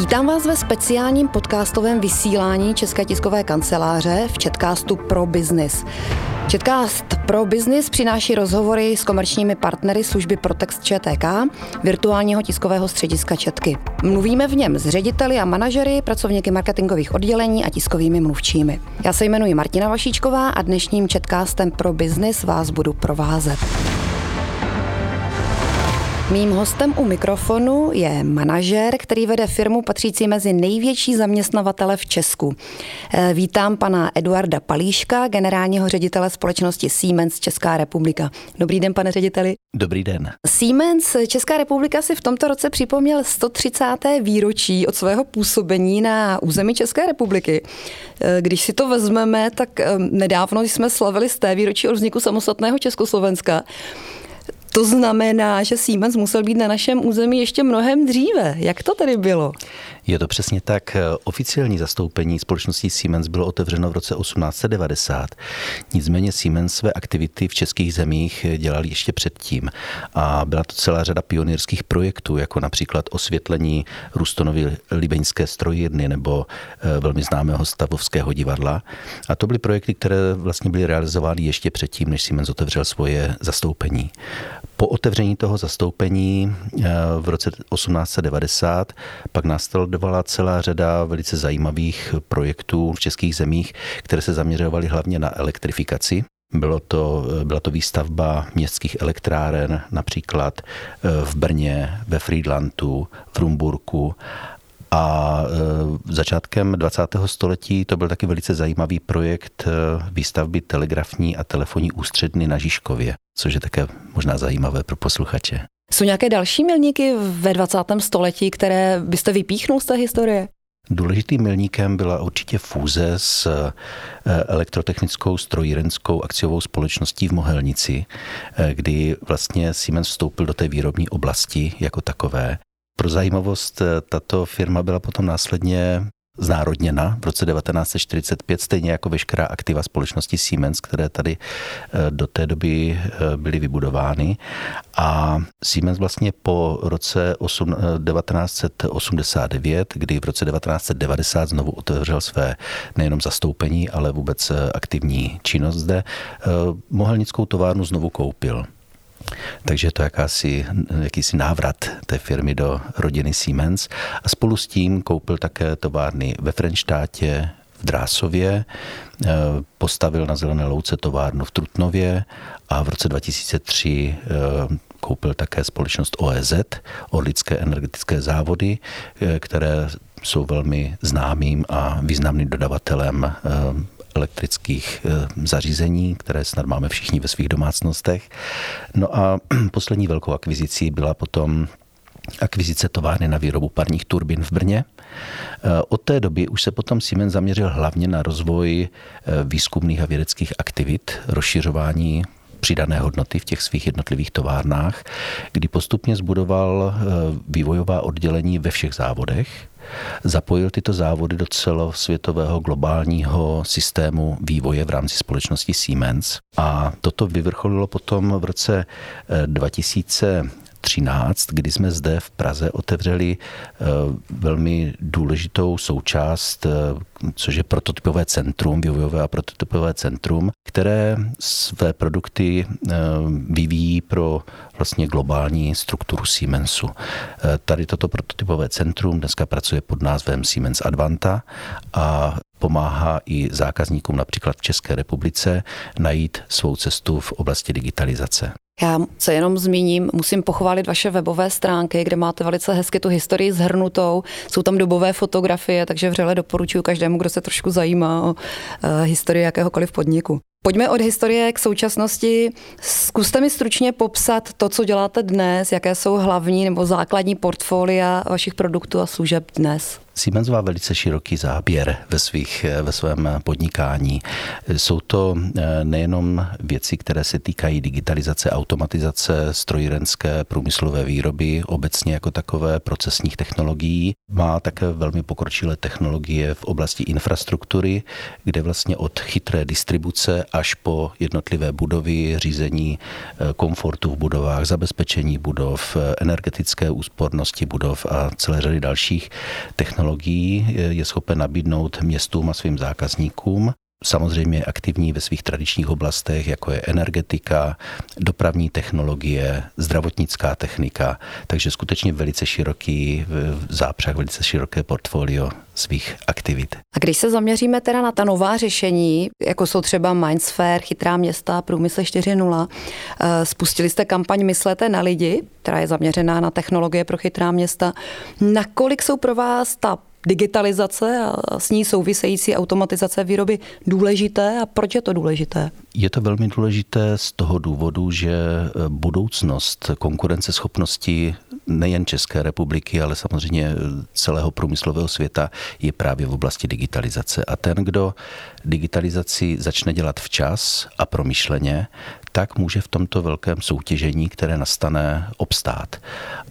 Vítám vás ve speciálním podcastovém vysílání České tiskové kanceláře v Četkástu pro Business. Četkást pro Business přináší rozhovory s komerčními partnery služby Protext ČTK, virtuálního tiskového střediska Četky. Mluvíme v něm s řediteli a manažery, pracovníky marketingových oddělení a tiskovými mluvčími. Já se jmenuji Martina Vašíčková a dnešním Četkástem pro Business vás budu provázet. Mým hostem u mikrofonu je manažer, který vede firmu patřící mezi největší zaměstnavatele v Česku. Eh, vítám pana Eduarda Palíška, generálního ředitele společnosti Siemens Česká republika. Dobrý den, pane řediteli. Dobrý den. Siemens Česká republika si v tomto roce připomněl 130. výročí od svého působení na území České republiky. Eh, když si to vezmeme, tak eh, nedávno jsme slavili z té výročí od vzniku samostatného Československa. To znamená, že Siemens musel být na našem území ještě mnohem dříve. Jak to tedy bylo? Je to přesně tak. Oficiální zastoupení společnosti Siemens bylo otevřeno v roce 1890. Nicméně Siemens své aktivity v českých zemích dělal ještě předtím. A byla to celá řada pionýrských projektů, jako například osvětlení Rustonovy libeňské strojírny nebo eh, velmi známého stavovského divadla. A to byly projekty, které vlastně byly realizovány ještě předtím, než Siemens otevřel svoje zastoupení. Po otevření toho zastoupení eh, v roce 1890 pak následovala celá řada velice zajímavých projektů v českých zemích, které se zaměřovaly hlavně na elektrifikaci. Bylo to, byla to výstavba městských elektráren, například eh, v Brně, ve Friedlandu, v Rumburku a e, začátkem 20. století to byl taky velice zajímavý projekt e, výstavby telegrafní a telefonní ústředny na Žižkově, což je také možná zajímavé pro posluchače. Jsou nějaké další milníky ve 20. století, které byste vypíchnul z té historie? Důležitým milníkem byla určitě fúze s e, elektrotechnickou strojírenskou akciovou společností v Mohelnici, kdy vlastně Siemens vstoupil do té výrobní oblasti jako takové pro zajímavost, eh, tato firma byla potom následně znárodněna v roce 1945, stejně jako veškerá aktiva společnosti Siemens, které tady eh, do té doby eh, byly vybudovány. A Siemens vlastně po roce 1989, kdy v roce 1990 znovu otevřel své nejenom zastoupení, ale vůbec aktivní činnost zde, mohelnickou továrnu znovu koupil. Takže je to jakási, jakýsi návrat té firmy do rodiny Siemens. A spolu s tím koupil také továrny ve Frenštátě, v Drásově, eh, postavil na Zelené louce továrnu v Trutnově a v roce 2003 eh, koupil také společnost OEZ, Orlické energetické závody, eh, které jsou velmi známým a významným dodavatelem elektrických eh, zařízení, které snad máme všichni ve svých domácnostech. No a poslední velkou akvizicí byla potom akvizice továrny na výrobu parních turbin v Brně. Eh, od té doby už se potom Siemens zaměřil hlavně na rozvoj eh, výzkumných a vědeckých aktivit, rozšiřování přidané hodnoty v těch svých jednotlivých továrnách, kdy postupně zbudoval vývojová oddělení ve všech závodech, zapojil tyto závody do celosvětového globálního systému vývoje v rámci společnosti Siemens. A toto vyvrcholilo potom v roce 2000 eh, 13, kdy jsme zde v Praze otevřeli eh, velmi důležitou součást, eh, což je prototypové centrum, vývojové a prototypové centrum, které své produkty eh, vyvíjí pro vlastně globální strukturu Siemensu. Tady toto prototypové centrum dneska pracuje pod názvem Siemens Advanta a pomáhá i zákazníkům například v České republice najít svou cestu v oblasti digitalizace. Já se jenom zmíním, musím pochválit vaše webové stránky, kde máte velice hezky tu historii zhrnutou. Jsou tam dobové fotografie, takže vřele doporučuji každému, kdo se trošku zajímá o uh, historii jakéhokoliv podniku. Pojďme od historie k současnosti. Zkuste mi stručně popsat to, co děláte dnes, jaké jsou hlavní nebo základní portfolia vašich produktů a služeb dnes. Siemens má velice široký záběr ve, svých, ve svém podnikání. Jsou to eh, nejenom věci, které se týkají digitalizace, automatizace, strojírenské průmyslové výroby, obecně jako takové procesních technologií. Má také velmi pokročilé technologie v oblasti infrastruktury, kde vlastně od chytré distribuce až po jednotlivé budovy, řízení eh, komfortu v budovách, zabezpečení budov, eh, energetické úspornosti budov a celé řady dalších technologií je schopen nabídnout městům a svým zákazníkům samozřejmě aktivní ve svých tradičních oblastech, jako je energetika, dopravní technologie, zdravotnická technika, takže skutečně velice široký zápřah, velice široké portfolio svých aktivit. A když se zaměříme teda na ta nová řešení, jako jsou třeba Mindsphere, chytrá města, průmysl 4.0, eh, spustili jste kampaň Myslete na lidi, která je zaměřená na technologie pro chytrá města. Nakolik jsou pro vás ta digitalizace a s ní související automatizace výroby důležité a proč je to důležité? Je to velmi důležité z toho důvodu, že budoucnost konkurenceschopnosti nejen České republiky, ale samozřejmě celého průmyslového světa je právě v oblasti digitalizace. A ten, kdo digitalizaci začne dělat včas a promyšleně, tak může v tomto velkém soutěžení, které nastane, obstát.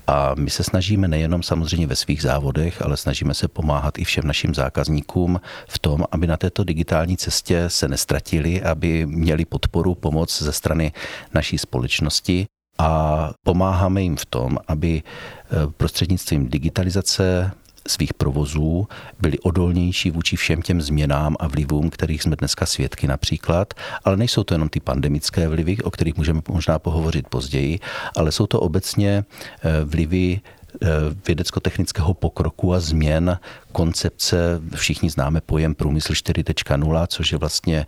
A my se snažíme nejenom samozřejmě ve svých závodech, ale snažíme se pomáhat i všem našim zákazníkům v tom, aby na této digitální cestě se nestratili, aby měli podporu, pomoc ze strany naší společnosti a pomáháme jim v tom, aby eh, prostřednictvím digitalizace svých provozů byli odolnější vůči všem těm změnám a vlivům, kterých jsme dneska svědky například, ale nejsou to jenom ty pandemické vlivy, o kterých můžeme možná pohovořit později, ale jsou to obecně eh, vlivy eh, vědecko-technického pokroku a změn koncepce. Všichni známe pojem průmysl 4.0, což je vlastně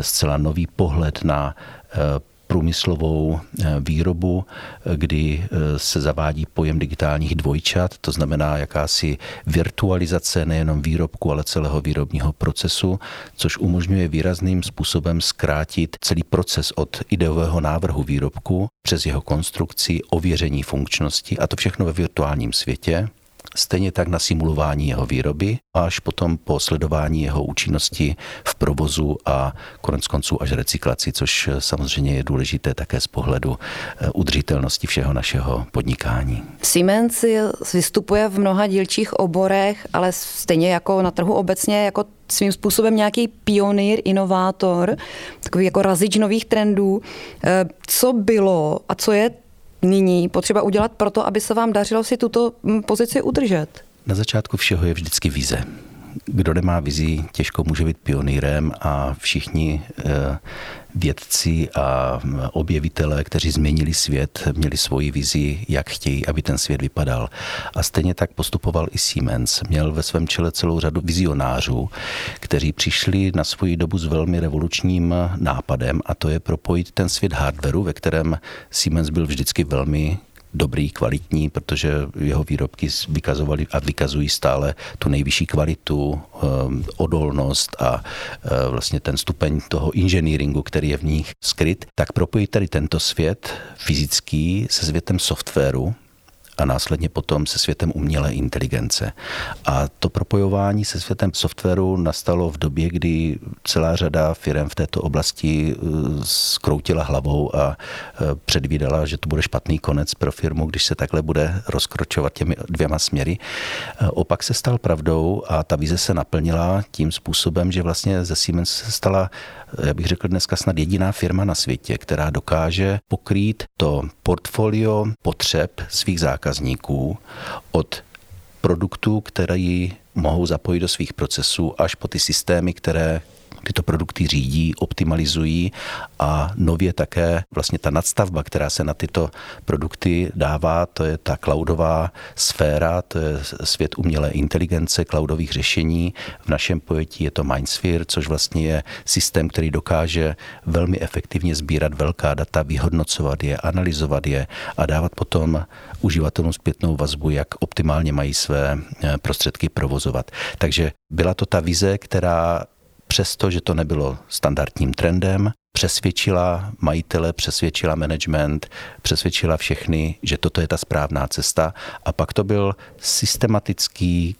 zcela nový pohled na průmyslovou eh, výrobu, eh, kdy eh, se zavádí pojem digitálních dvojčat, to znamená jakási virtualizace nejenom výrobku, ale celého výrobního procesu, což umožňuje výrazným způsobem zkrátit celý proces od ideového návrhu výrobku přes jeho konstrukci, ověření funkčnosti a to všechno ve virtuálním světě stejně tak na simulování jeho výroby, až potom po sledování jeho účinnosti v provozu a konec konců až recyklaci, což samozřejmě je důležité také z pohledu eh, udržitelnosti všeho našeho podnikání. Siemens vystupuje v mnoha dílčích oborech, ale stejně jako na trhu obecně jako svým způsobem nějaký pionýr, inovátor, takový jako razič nových trendů. Eh, co bylo a co je nyní potřeba udělat pro to, aby se vám dařilo si tuto mm, pozici udržet? Na začátku všeho je vždycky vize kdo nemá vizi, těžko může být pionýrem a všichni eh, vědci a objevitelé, kteří změnili svět, měli svoji vizi, jak chtějí, aby ten svět vypadal. A stejně tak postupoval i Siemens. Měl ve svém čele celou řadu vizionářů, kteří přišli na svoji dobu s velmi revolučním nápadem a to je propojit ten svět hardwareu, ve kterém Siemens byl vždycky velmi dobrý, kvalitní, protože jeho výrobky vykazovaly a vykazují stále tu nejvyšší kvalitu, ehm, odolnost a e, vlastně ten stupeň toho inženýringu, který je v nich skryt, tak propojit tady tento svět fyzický se světem softwaru, a následně potom se světem umělé inteligence. A to propojování se světem softwaru nastalo v době, kdy celá řada firm v této oblasti eh, skroutila hlavou a eh, předvídala, že to bude špatný konec pro firmu, když se takhle bude rozkročovat těmi dvěma směry. Eh, opak se stal pravdou a ta vize se naplnila tím způsobem, že vlastně ze Siemens se stala já bych řekl dneska snad jediná firma na světě, která dokáže pokrýt to portfolio potřeb svých zákazníků od produktů, které mohou zapojit do svých procesů, až po ty systémy, které tyto produkty řídí, optimalizují a nově také vlastně ta nadstavba, která se na tyto produkty dává, to je ta cloudová sféra, to je svět umělé inteligence, cloudových řešení. V našem pojetí je to Mindsphere, což vlastně je systém, který dokáže velmi efektivně sbírat velká data, vyhodnocovat je, analyzovat je a dávat potom uživatelům zpětnou vazbu, jak optimálně mají své eh, prostředky provozovat. Takže byla to ta vize, která přesto, že to nebylo standardním trendem, přesvědčila majitele, přesvědčila management, přesvědčila všechny, že toto je ta správná cesta. A pak to byl systematický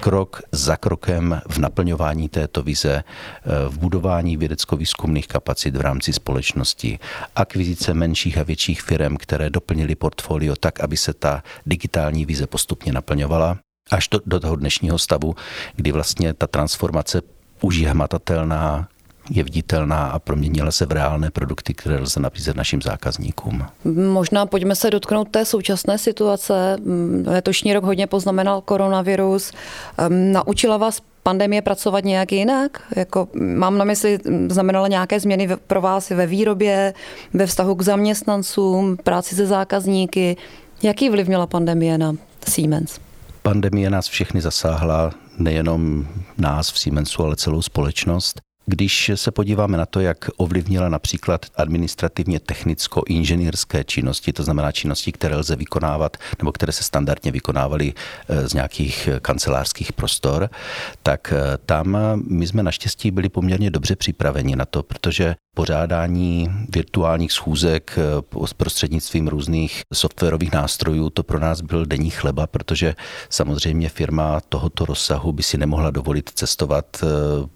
krok za krokem v naplňování této vize, eh, v budování vědecko-výzkumných kapacit v rámci společnosti, akvizice menších a větších firm, které doplnily portfolio tak, aby se ta digitální vize postupně naplňovala až do, do toho dnešního stavu, kdy vlastně ta transformace už je hmatatelná, je viditelná a proměnila se v reálné produkty, které lze nabízet našim zákazníkům. Možná pojďme se dotknout té současné situace. Letošní rok hodně poznamenal koronavirus. Naučila vás pandemie pracovat nějak jinak? Jako, mám na mysli, znamenala nějaké změny pro vás ve výrobě, ve vztahu k zaměstnancům, práci se zákazníky? Jaký vliv měla pandemie na Siemens? Pandemie nás všechny zasáhla, nejenom nás v Siemensu, ale celou společnost. Když se podíváme na to, jak ovlivnila například administrativně technicko-inženýrské činnosti, to znamená činnosti, které lze vykonávat nebo které se standardně vykonávaly eh, z nějakých kancelářských prostor, tak eh, tam my jsme naštěstí byli poměrně dobře připraveni na to, protože pořádání virtuálních schůzek eh, s prostřednictvím různých softwarových nástrojů, to pro nás byl denní chleba, protože samozřejmě firma tohoto rozsahu by si nemohla dovolit cestovat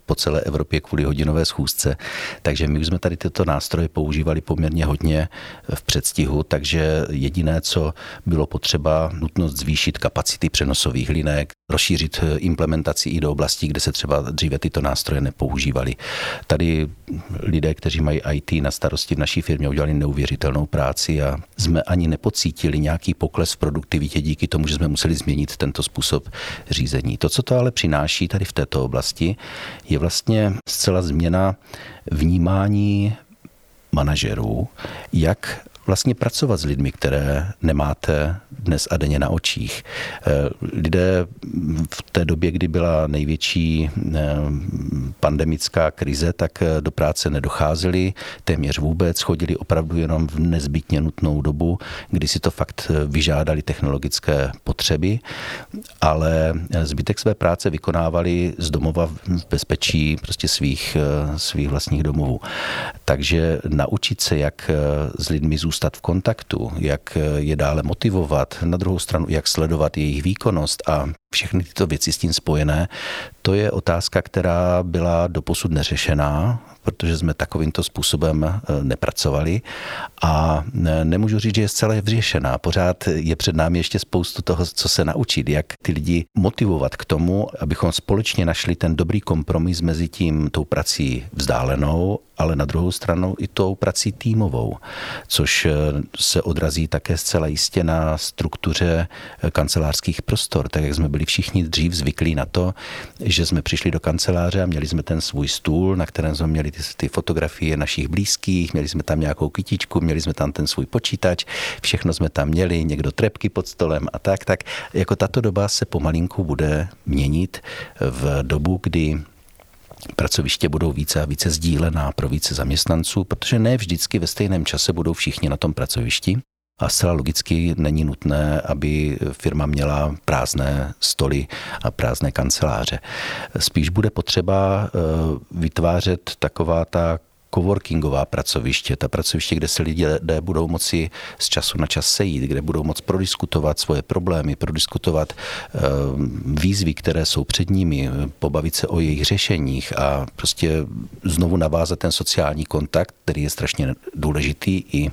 po celé Evropě kvůli hodinové schůzce, takže my už jsme tady tyto nástroje používali poměrně hodně v předstihu, takže jediné, co bylo potřeba, nutnost zvýšit kapacity přenosových linek, rozšířit implementaci i do oblastí, kde se třeba dříve tyto nástroje nepoužívaly. Tady lidé, kteří mají IT na starosti v naší firmě, udělali neuvěřitelnou práci a jsme ani nepocítili nějaký pokles v produktivitě díky tomu, že jsme museli změnit tento způsob řízení. To, co to ale přináší tady v této oblasti, je vlastně zcela změna vnímání manažerů, jak vlastně pracovat s lidmi, které nemáte dnes a denně na očích. Eh, lidé v té době, kdy byla největší eh, pandemická krize, tak eh, do práce nedocházeli téměř vůbec, chodili opravdu jenom v nezbytně nutnou dobu, kdy si to fakt vyžádali technologické potřeby, ale zbytek své práce vykonávali z domova v bezpečí prostě svých, svých vlastních domovů. Takže naučit se, jak s lidmi zůstat zůstat v kontaktu, jak je dále motivovat, na druhou stranu, jak sledovat jejich výkonnost a všechny tyto věci s tím spojené, to je otázka, která byla doposud neřešená, protože jsme takovýmto způsobem eh, nepracovali a eh, nemůžu říct, že je zcela vyřešená. Pořád je před námi ještě spoustu toho, co se naučit, jak ty lidi motivovat k tomu, abychom společně našli ten dobrý kompromis mezi tím tou prací vzdálenou, ale na druhou stranu i tou prací týmovou, což eh, se odrazí také zcela jistě na struktuře kancelářských prostor, tak jak jsme byli všichni dřív zvyklí na to, že jsme přišli do kanceláře a měli jsme ten svůj stůl, na kterém jsme měli ty, ty fotografie našich blízkých, měli jsme tam nějakou kytičku, měli jsme tam ten svůj počítač, všechno jsme tam měli, někdo trepky pod stolem a tak, tak jako tato doba se pomalinku bude měnit v dobu, kdy pracoviště budou více a více sdílená pro více zaměstnanců, protože ne vždycky ve stejném čase budou všichni na tom pracovišti. A zcela logicky není nutné, aby firma měla prázdné stoly a prázdné kanceláře. Spíš bude potřeba eh, vytvářet taková ta coworkingová pracoviště, ta pracoviště, kde se lidé budou moci z času na čas sejít, kde budou moci prodiskutovat svoje problémy, prodiskutovat eh, výzvy, které jsou před nimi, pobavit se o jejich řešeních a prostě znovu navázat ten sociální kontakt, který je strašně důležitý i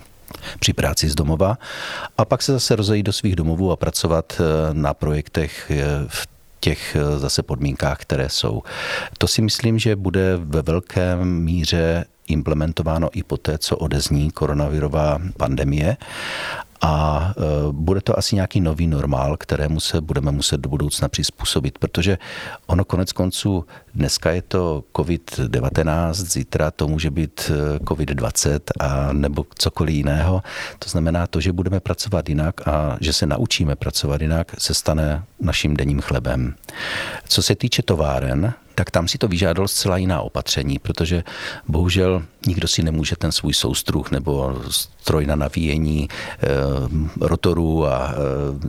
při práci z domova a pak se zase rozejít do svých domovů a pracovat eh, na projektech eh, v těch eh, zase podmínkách, které jsou. To si myslím, že bude ve velké míře implementováno i po té, co odezní koronavirová pandemie a e, bude to asi nějaký nový normál, kterému se budeme muset do budoucna přizpůsobit, protože ono konec konců dneska je to COVID-19, zítra to může být e, COVID-20 a nebo cokoliv jiného. To znamená to, že budeme pracovat jinak a že se naučíme pracovat jinak, se stane naším denním chlebem. Co se týče továren, tak tam si to vyžádalo zcela jiná opatření, protože bohužel nikdo si nemůže ten svůj soustruh nebo stroj na navíjení e, rotorů a e,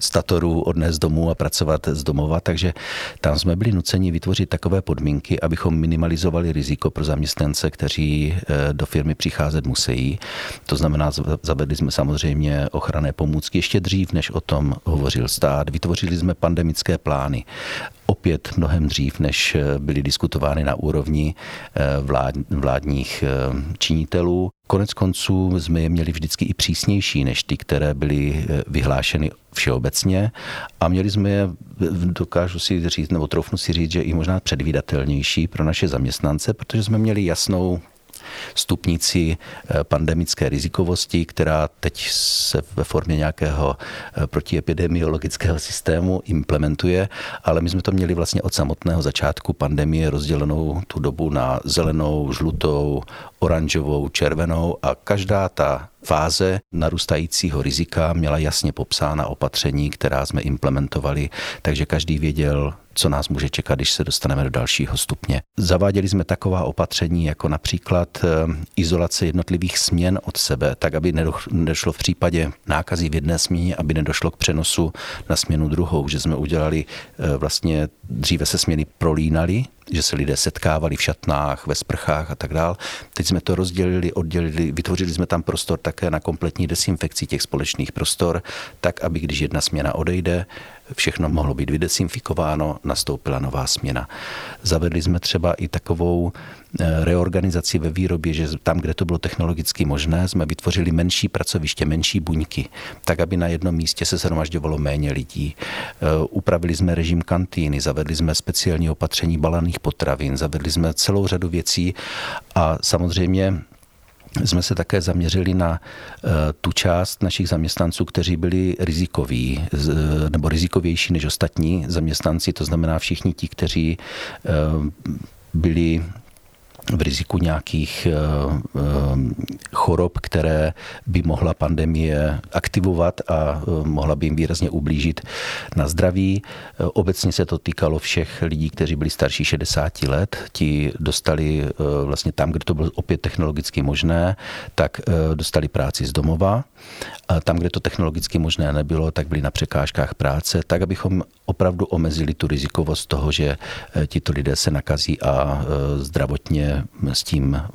statorů odnést domů a pracovat z domova, takže tam jsme byli nuceni vytvořit takové podmínky, abychom minimalizovali riziko pro zaměstnance, kteří e, do firmy přicházet musí. To znamená, zavedli jsme samozřejmě ochranné pomůcky ještě dřív, než o tom hovořil stát. Vytvořili jsme pandemické plány opět mnohem dřív, než byly diskutovány na úrovni vlád, vládních činitelů. Konec konců jsme je měli vždycky i přísnější než ty, které byly vyhlášeny všeobecně. A měli jsme je, dokážu si říct, nebo troufnu si říct, že i možná předvídatelnější pro naše zaměstnance, protože jsme měli jasnou stupnici eh, pandemické rizikovosti, která teď se ve formě nějakého eh, protiepidemiologického systému implementuje, ale my jsme to měli vlastně od samotného začátku pandemie rozdělenou tu dobu na zelenou, žlutou, oranžovou, červenou a každá ta fáze narůstajícího rizika měla jasně popsána opatření, která jsme implementovali, takže každý věděl, co nás může čekat, když se dostaneme do dalšího stupně. Zaváděli jsme taková opatření, jako například eh, izolace jednotlivých směn od sebe, tak aby nedošlo v případě nákazy v jedné směně, aby nedošlo k přenosu na směnu druhou, že jsme udělali eh, vlastně, dříve se směny prolínaly, že se lidé setkávali v šatnách, ve sprchách a tak dál. Teď jsme to rozdělili, oddělili, vytvořili jsme tam prostor také na kompletní desinfekci těch společných prostor, tak aby když jedna směna odejde, všechno mohlo být vydesinfikováno, nastoupila nová směna. Zavedli jsme třeba i takovou reorganizaci ve výrobě, že tam, kde to bylo technologicky možné, jsme vytvořili menší pracoviště, menší buňky, tak, aby na jednom místě se shromažďovalo méně lidí. Eh, upravili jsme režim kantýny, zavedli jsme speciální opatření balaných potravin, zavedli jsme celou řadu věcí a samozřejmě jsme se také zaměřili na eh, tu část našich zaměstnanců, kteří byli rizikoví nebo rizikovější než ostatní zaměstnanci, to znamená všichni ti, kteří eh, byli v riziku nějakých eh, eh, chorob, které by mohla pandemie aktivovat a eh, mohla by jim výrazně ublížit na zdraví. Obecně se to týkalo všech lidí, kteří byli starší 60 let. Ti dostali vlastně tam, kde to bylo opět technologicky možné, tak dostali práci z domova. A tam, kde to technologicky možné nebylo, tak byli na překážkách práce, tak abychom opravdu omezili tu rizikovost toho, že tito lidé se nakazí a zdravotně s tím, eh,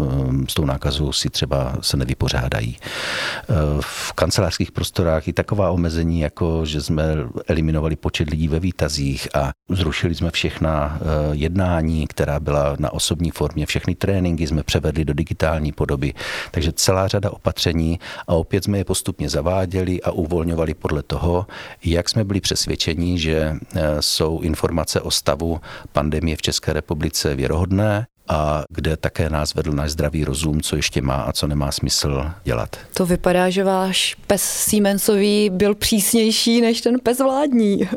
s tou nákazou si třeba se nevypořádají. Eh, v kancelářských prostorách i taková omezení, jako že jsme eliminovali počet lidí ve výtazích a zrušili jsme všechna eh, jednání, která byla na osobní formě, všechny tréninky jsme převedli do digitální podoby. Takže celá řada opatření a opět jsme je postupně zaváděli a uvolňovali podle toho, jak jsme byli přesvědčeni, že jsou informace o stavu pandemie v České republice věrohodné a kde také nás vedl náš zdravý rozum, co ještě má a co nemá smysl dělat. To vypadá, že váš pes Siemensový byl přísnější než ten pes vládní.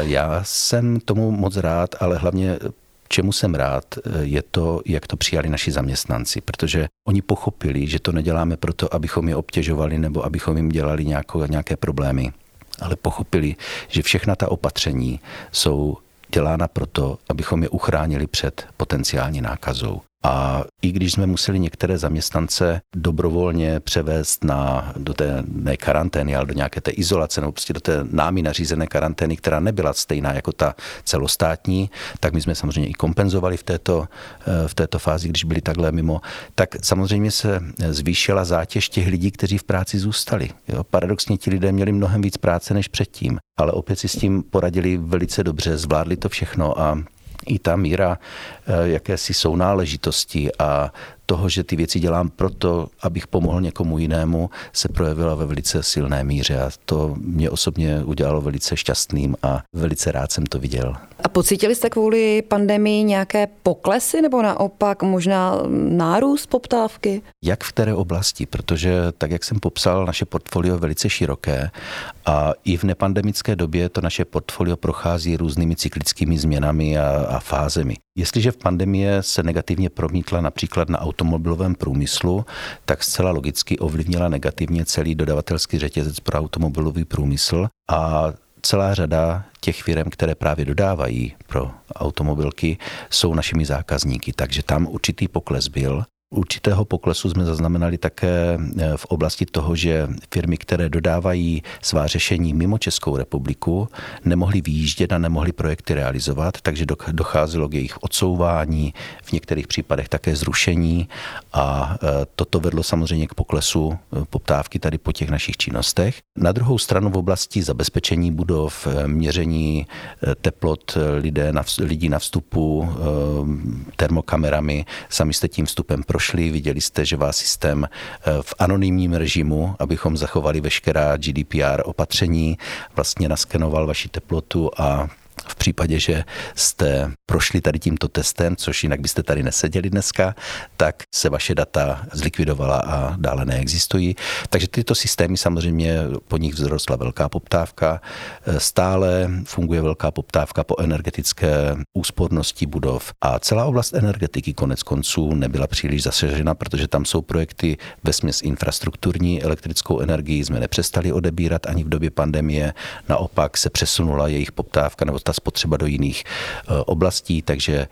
Já jsem tomu moc rád, ale hlavně čemu jsem rád, je to, jak to přijali naši zaměstnanci, protože oni pochopili, že to neděláme proto, abychom je obtěžovali nebo abychom jim dělali nějakou, nějaké problémy, ale pochopili, že všechna ta opatření jsou dělána proto, abychom je uchránili před potenciální nákazou. A i když jsme museli některé zaměstnance dobrovolně převést na, do té ne karantény, ale do nějaké té izolace, nebo prostě do té námi nařízené karantény, která nebyla stejná jako ta celostátní, tak my jsme samozřejmě i kompenzovali v této, eh, v této fázi, když byli takhle mimo. Tak samozřejmě se zvýšila zátěž těch lidí, kteří v práci zůstali. Jo, paradoxně ti lidé měli mnohem víc práce než předtím, ale opět si s tím poradili velice dobře, zvládli to všechno a i ta míra eh, jakési sounáležitosti a toho, že ty věci dělám proto, abych pomohl někomu jinému, se projevila ve velice silné míře a to mě osobně udělalo velice šťastným a velice rád jsem to viděl. A pocítili jste kvůli pandemii nějaké poklesy nebo naopak možná nárůst poptávky? Jak v které oblasti? Protože tak, jak jsem popsal, naše portfolio je velice široké a i v nepandemické době to naše portfolio prochází různými cyklickými změnami a, a fázemi. Jestliže v pandemie se negativně promítla například na automobilovém průmyslu, tak zcela logicky ovlivnila negativně celý dodavatelský řetězec pro automobilový průmysl a celá řada těch firm, které právě dodávají pro automobilky, jsou našimi zákazníky. Takže tam určitý pokles byl Určitého poklesu jsme zaznamenali také eh, v oblasti toho, že firmy, které dodávají svá řešení mimo Českou republiku, nemohly výjíždět a nemohly projekty realizovat, takže docházelo k jejich odsouvání, v některých případech také zrušení a eh, toto vedlo samozřejmě k poklesu eh, poptávky tady po těch našich činnostech. Na druhou stranu v oblasti zabezpečení budov, měření teplot lidé lidí na vstupu termokamerami, sami jste tím vstupem prošli prošli, viděli jste, že vás systém v anonymním režimu, abychom zachovali veškerá GDPR opatření, vlastně naskenoval vaši teplotu a v případě, že jste prošli tady tímto testem, což jinak byste tady neseděli dneska, tak se vaše data zlikvidovala a dále neexistují. Takže tyto systémy samozřejmě po nich vzrostla velká poptávka. Stále funguje velká poptávka po energetické úspornosti budov a celá oblast energetiky konec konců nebyla příliš zasažena, protože tam jsou projekty ve směs infrastrukturní elektrickou energii jsme nepřestali odebírat ani v době pandemie, naopak se přesunula jejich poptávka nebo ta spotřeba do jiných eh, oblastí, takže eh,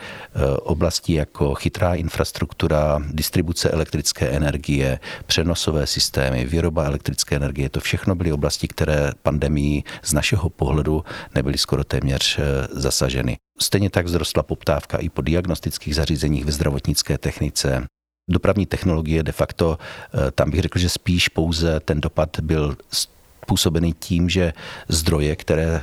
oblasti jako chytrá infrastruktura, distribuce elektrické energie, přenosové systémy, výroba elektrické energie, to všechno byly oblasti, které pandemii z našeho pohledu nebyly skoro téměř eh, zasaženy. Stejně tak vzrostla poptávka i po diagnostických zařízeních ve zdravotnické technice, dopravní technologie de facto, tam bych řekl, že spíš pouze ten dopad byl způsobený tím, že zdroje, které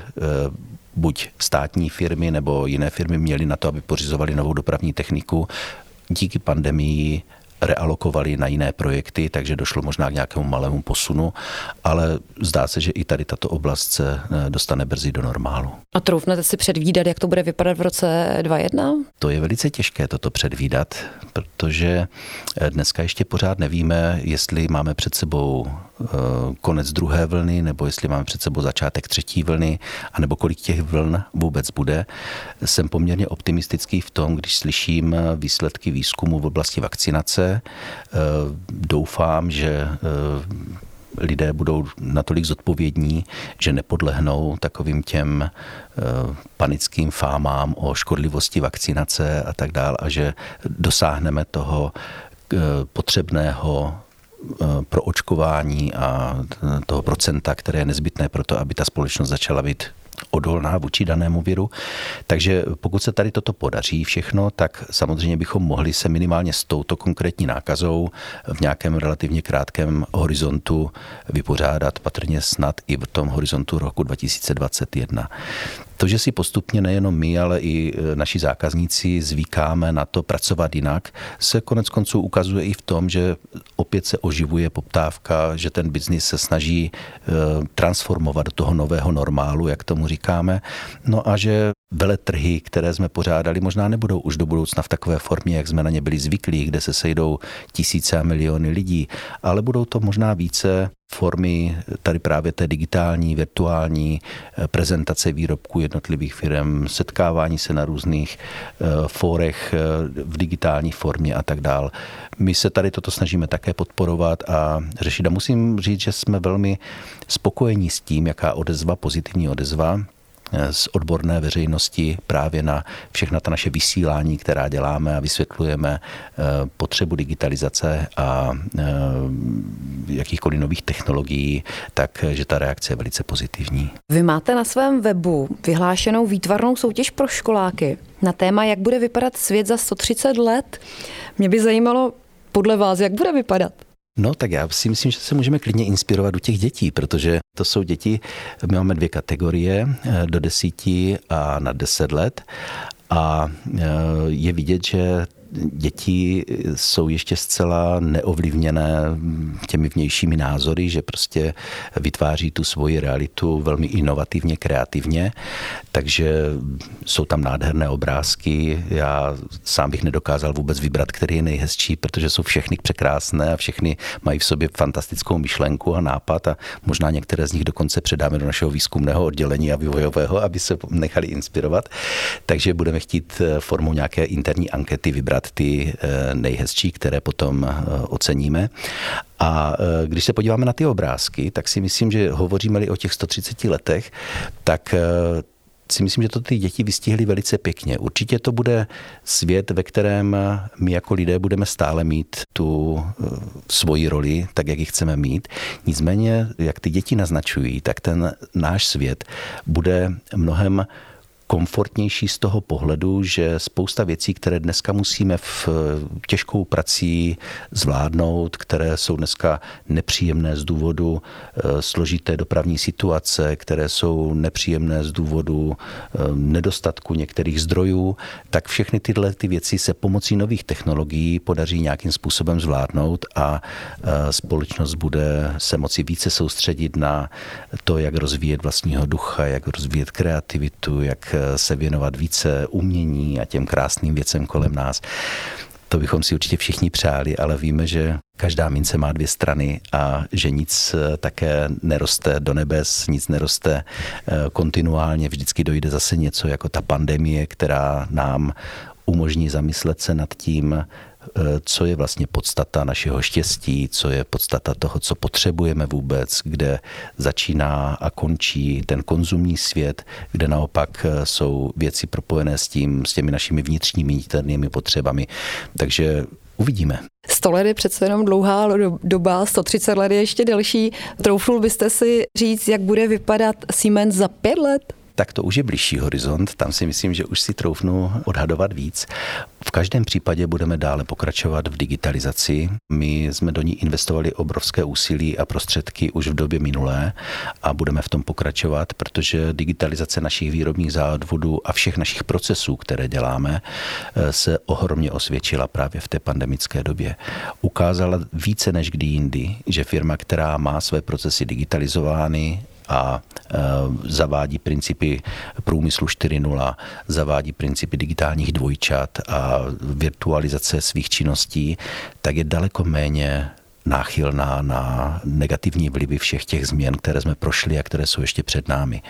buď státní firmy nebo jiné firmy měly na to, aby pořizovali novou dopravní techniku. Díky pandemii realokovali na jiné projekty, takže došlo možná k nějakému malému posunu, ale zdá se, že i tady tato oblast se eh, dostane brzy do normálu. A troufnete si předvídat, jak to bude vypadat v roce 2021? To je velice těžké toto předvídat, protože eh, dneska ještě pořád nevíme, jestli máme před sebou konec druhé vlny, nebo jestli máme před sebou začátek třetí vlny, anebo kolik těch vln vůbec bude. Jsem poměrně optimistický v tom, když slyším výsledky výzkumu v oblasti vakcinace, Eh, doufám, že eh, lidé budou natolik zodpovědní, že nepodlehnou takovým těm eh, panickým fámám o škodlivosti vakcinace a tak dále a že dosáhneme toho potřebného pro očkování a toho procenta, které je nezbytné pro to, aby ta společnost začala být odolná vůči danému viru. Takže pokud se tady toto podaří všechno, tak samozřejmě bychom mohli se minimálně s touto konkrétní nákazou v nějakém relativně krátkém horizontu vypořádat, patrně snad i v tom horizontu roku 2021. To, že si postupně nejenom my, ale i e, naši zákazníci zvykáme na to pracovat jinak, se konec konců ukazuje i v tom, že opět se oživuje poptávka, že ten biznis se snaží e, transformovat do toho nového normálu, jak tomu říkáme. No a že veletrhy, které jsme pořádali, možná nebudou už do budoucna v takové formě, jak jsme na ně byli zvyklí, kde se sejdou tisíce a miliony lidí, ale budou to možná více formy tady právě té digitální, virtuální eh, prezentace výrobků jednotlivých firm, setkávání se na různých eh, fórech eh, v digitální formě a tak dál. My se tady toto snažíme také podporovat a řešit. A musím říct, že jsme velmi spokojení s tím, jaká odezva, pozitivní odezva z odborné veřejnosti právě na všechna ta naše vysílání, která děláme a vysvětlujeme eh, potřebu digitalizace a eh, jakýchkoliv nových technologií, takže ta reakce je velice pozitivní. Vy máte na svém webu vyhlášenou výtvarnou soutěž pro školáky na téma, jak bude vypadat svět za 130 let. Mě by zajímalo podle vás, jak bude vypadat. No tak já si myslím, že se můžeme klidně inspirovat u těch dětí, protože to jsou děti, my máme dvě kategorie, eh, do desíti a na deset let. A eh, je vidět, že děti jsou ještě zcela neovlivněné těmi vnějšími názory, že prostě vytváří tu svoji realitu velmi inovativně, kreativně, takže jsou tam nádherné obrázky. Já sám bych nedokázal vůbec vybrat, který je nejhezčí, protože jsou všechny překrásné a všechny mají v sobě fantastickou myšlenku a nápad a možná některé z nich dokonce předáme do našeho výzkumného oddělení a vývojového, aby se nechali inspirovat. Takže budeme chtít formou nějaké interní ankety vybrat ty eh, nejhezčí, které potom eh, oceníme. A eh, když se podíváme na ty obrázky, tak si myslím, že hovoříme-li o těch 130 letech, tak si myslím, že to ty děti vystihly velice pěkně. Určitě to bude svět, ve kterém my jako lidé budeme stále mít tu svoji roli, tak jak ji chceme mít. Nicméně, jak ty děti naznačují, tak ten náš svět bude mnohem komfortnější z toho pohledu, že spousta věcí, které dneska musíme v těžkou prací zvládnout, které jsou dneska nepříjemné z důvodu eh, složité dopravní situace, které jsou nepříjemné z důvodu eh, nedostatku některých zdrojů, tak všechny tyhle ty věci se pomocí nových technologií podaří nějakým způsobem zvládnout a eh, společnost bude se moci více soustředit na to, jak rozvíjet vlastního ducha, jak rozvíjet kreativitu, jak se věnovat více umění a těm krásným věcem kolem nás. To bychom si určitě všichni přáli, ale víme, že každá mince má dvě strany a že nic eh, také neroste do nebes, nic neroste eh, kontinuálně. Vždycky dojde zase něco jako ta pandemie, která nám umožní zamyslet se nad tím, co je vlastně podstata našeho štěstí, co je podstata toho, co potřebujeme vůbec, kde začíná a končí ten konzumní svět, kde naopak eh, jsou věci propojené s tím, s těmi našimi vnitřními niternými potřebami. Takže uvidíme. 100 let je přece jenom dlouhá doba, 130 let je ještě delší. Troufnul byste si říct, jak bude vypadat Siemens za pět let? Tak to už je blížší horizont. Tam si myslím, že už si troufnu odhadovat víc. V každém případě budeme dále pokračovat v digitalizaci. My jsme do ní investovali obrovské úsilí a prostředky už v době minulé a budeme v tom pokračovat, protože digitalizace našich výrobních závodů a všech našich procesů, které děláme, se ohromně osvědčila právě v té pandemické době. Ukázala více než kdy jindy, že firma, která má své procesy digitalizovány, a e, zavádí principy průmyslu 4.0, zavádí principy digitálních dvojčat a virtualizace svých činností, tak je daleko méně náchylná na negativní vlivy všech těch změn, které jsme prošli a které jsou ještě před námi.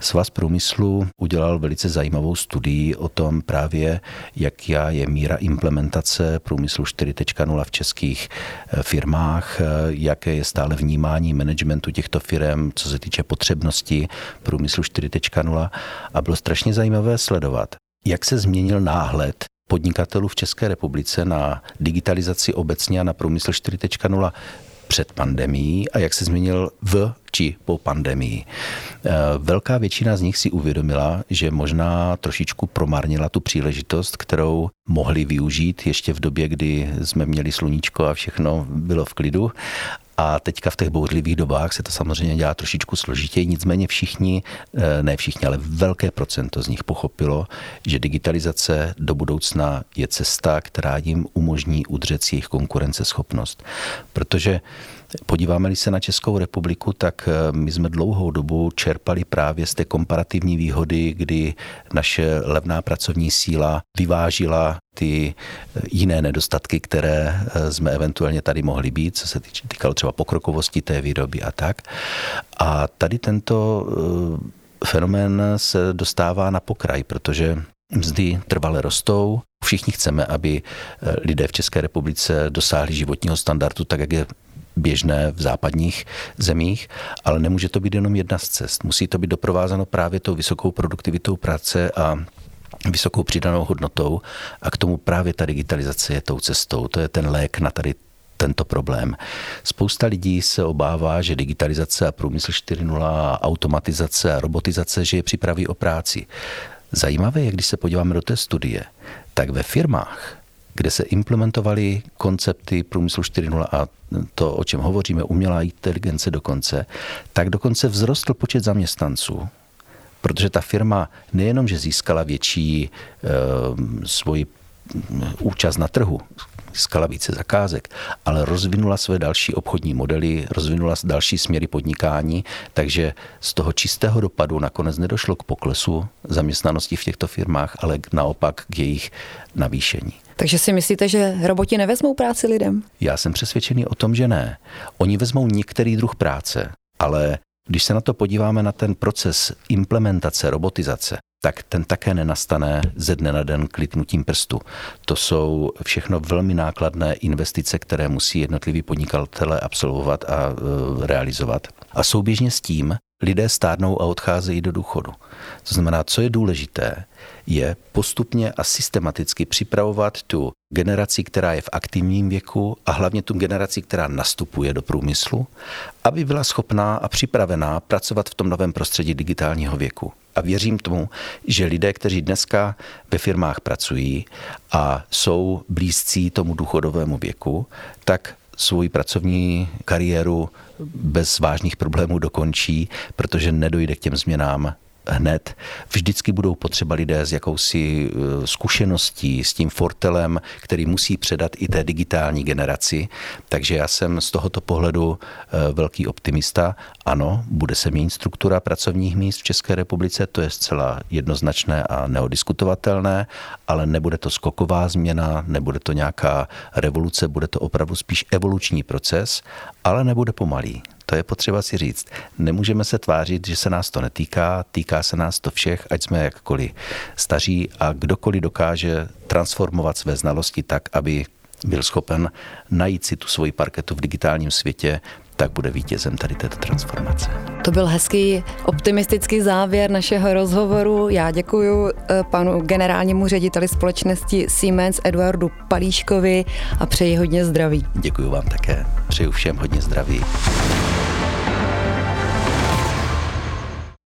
Svaz průmyslu udělal velice zajímavou studii o tom právě, jaká je míra implementace průmyslu 4.0 v českých eh, firmách, eh, jaké je stále vnímání managementu těchto firm, co se týče potřebnosti průmyslu 4.0 a bylo strašně zajímavé sledovat, jak se změnil náhled podnikatelů v České republice na digitalizaci obecně a na průmysl 4.0 před pandemí a jak se změnil v či po pandemii. Eh, velká většina z nich si uvědomila, že možná trošičku promarnila tu příležitost, kterou mohli využít ještě v době, kdy jsme měli sluníčko a všechno bylo v klidu a teďka v těch bouřlivých dobách se to samozřejmě dělá trošičku složitěji, nicméně všichni, eh, ne všichni, ale velké procento z nich pochopilo, že digitalizace do budoucna je cesta, která jim umožní udřet si jejich konkurenceschopnost. Protože Podíváme-li se na Českou republiku, tak eh, my jsme dlouhou dobu čerpali právě z té komparativní výhody, kdy naše levná pracovní síla vyvážila ty eh, jiné nedostatky, které eh, jsme eventuálně tady mohli být, co se týkalo třeba pokrokovosti té výroby a tak. A tady tento fenomén se dostává na pokraj, protože mzdy trvale rostou, Všichni chceme, aby lidé v České republice dosáhli životního standardu tak, jak je běžné v západních zemích, ale nemůže to být jenom jedna z cest. Musí to být doprovázeno právě tou vysokou produktivitou práce a vysokou přidanou hodnotou a k tomu právě ta digitalizace je tou cestou. To je ten lék na tady tento problém. Spousta lidí se obává, že digitalizace a průmysl 4.0, automatizace a robotizace, že je připraví o práci. Zajímavé je, když se podíváme do té studie, tak ve firmách, kde se implementovaly koncepty průmyslu 4.0 a to, o čem hovoříme, umělá inteligence dokonce, tak dokonce vzrostl počet zaměstnanců. Protože ta firma nejenom, že získala větší e, svoji účast na trhu, získala více zakázek, ale rozvinula své další obchodní modely, rozvinula další směry podnikání, takže z toho čistého dopadu nakonec nedošlo k poklesu zaměstnanosti v těchto firmách, ale naopak k jejich navýšení. Takže si myslíte, že roboti nevezmou práci lidem? Já jsem přesvědčený o tom, že ne. Oni vezmou některý druh práce, ale když se na to podíváme na ten proces implementace robotizace, tak ten také nenastane ze dne na den kliknutím prstu. To jsou všechno velmi nákladné investice, které musí jednotliví podnikatelé absolvovat a e, realizovat. A souběžně s tím lidé stárnou a odcházejí do důchodu. To znamená, co je důležité, je postupně a systematicky připravovat tu generaci, která je v aktivním věku a hlavně tu generaci, která nastupuje do průmyslu, aby byla schopná a připravená pracovat v tom novém prostředí digitálního věku. A věřím tomu, že lidé, kteří dneska ve firmách pracují a jsou blízcí tomu důchodovému věku, tak svoji pracovní kariéru bez vážných problémů dokončí, protože nedojde k těm změnám hned. Vždycky budou potřeba lidé s jakousi eh, zkušeností, s tím fortelem, který musí předat i té digitální generaci. Takže já jsem z tohoto pohledu eh, velký optimista. Ano, bude se měnit struktura pracovních míst v České republice, to je zcela jednoznačné a neodiskutovatelné, ale nebude to skoková změna, nebude to nějaká revoluce, bude to opravdu spíš evoluční proces, ale nebude pomalý. To je potřeba si říct. Nemůžeme se tvářit, že se nás to netýká, týká se nás to všech, ať jsme jakkoliv staří a kdokoliv dokáže transformovat své znalosti tak, aby byl schopen najít si tu svoji parketu v digitálním světě, tak bude vítězem tady této transformace. To byl hezký optimistický závěr našeho rozhovoru. Já děkuji eh, panu generálnímu řediteli společnosti Siemens Eduardu Palíškovi a přeji hodně zdraví. Děkuji vám také. Přeju všem hodně zdraví.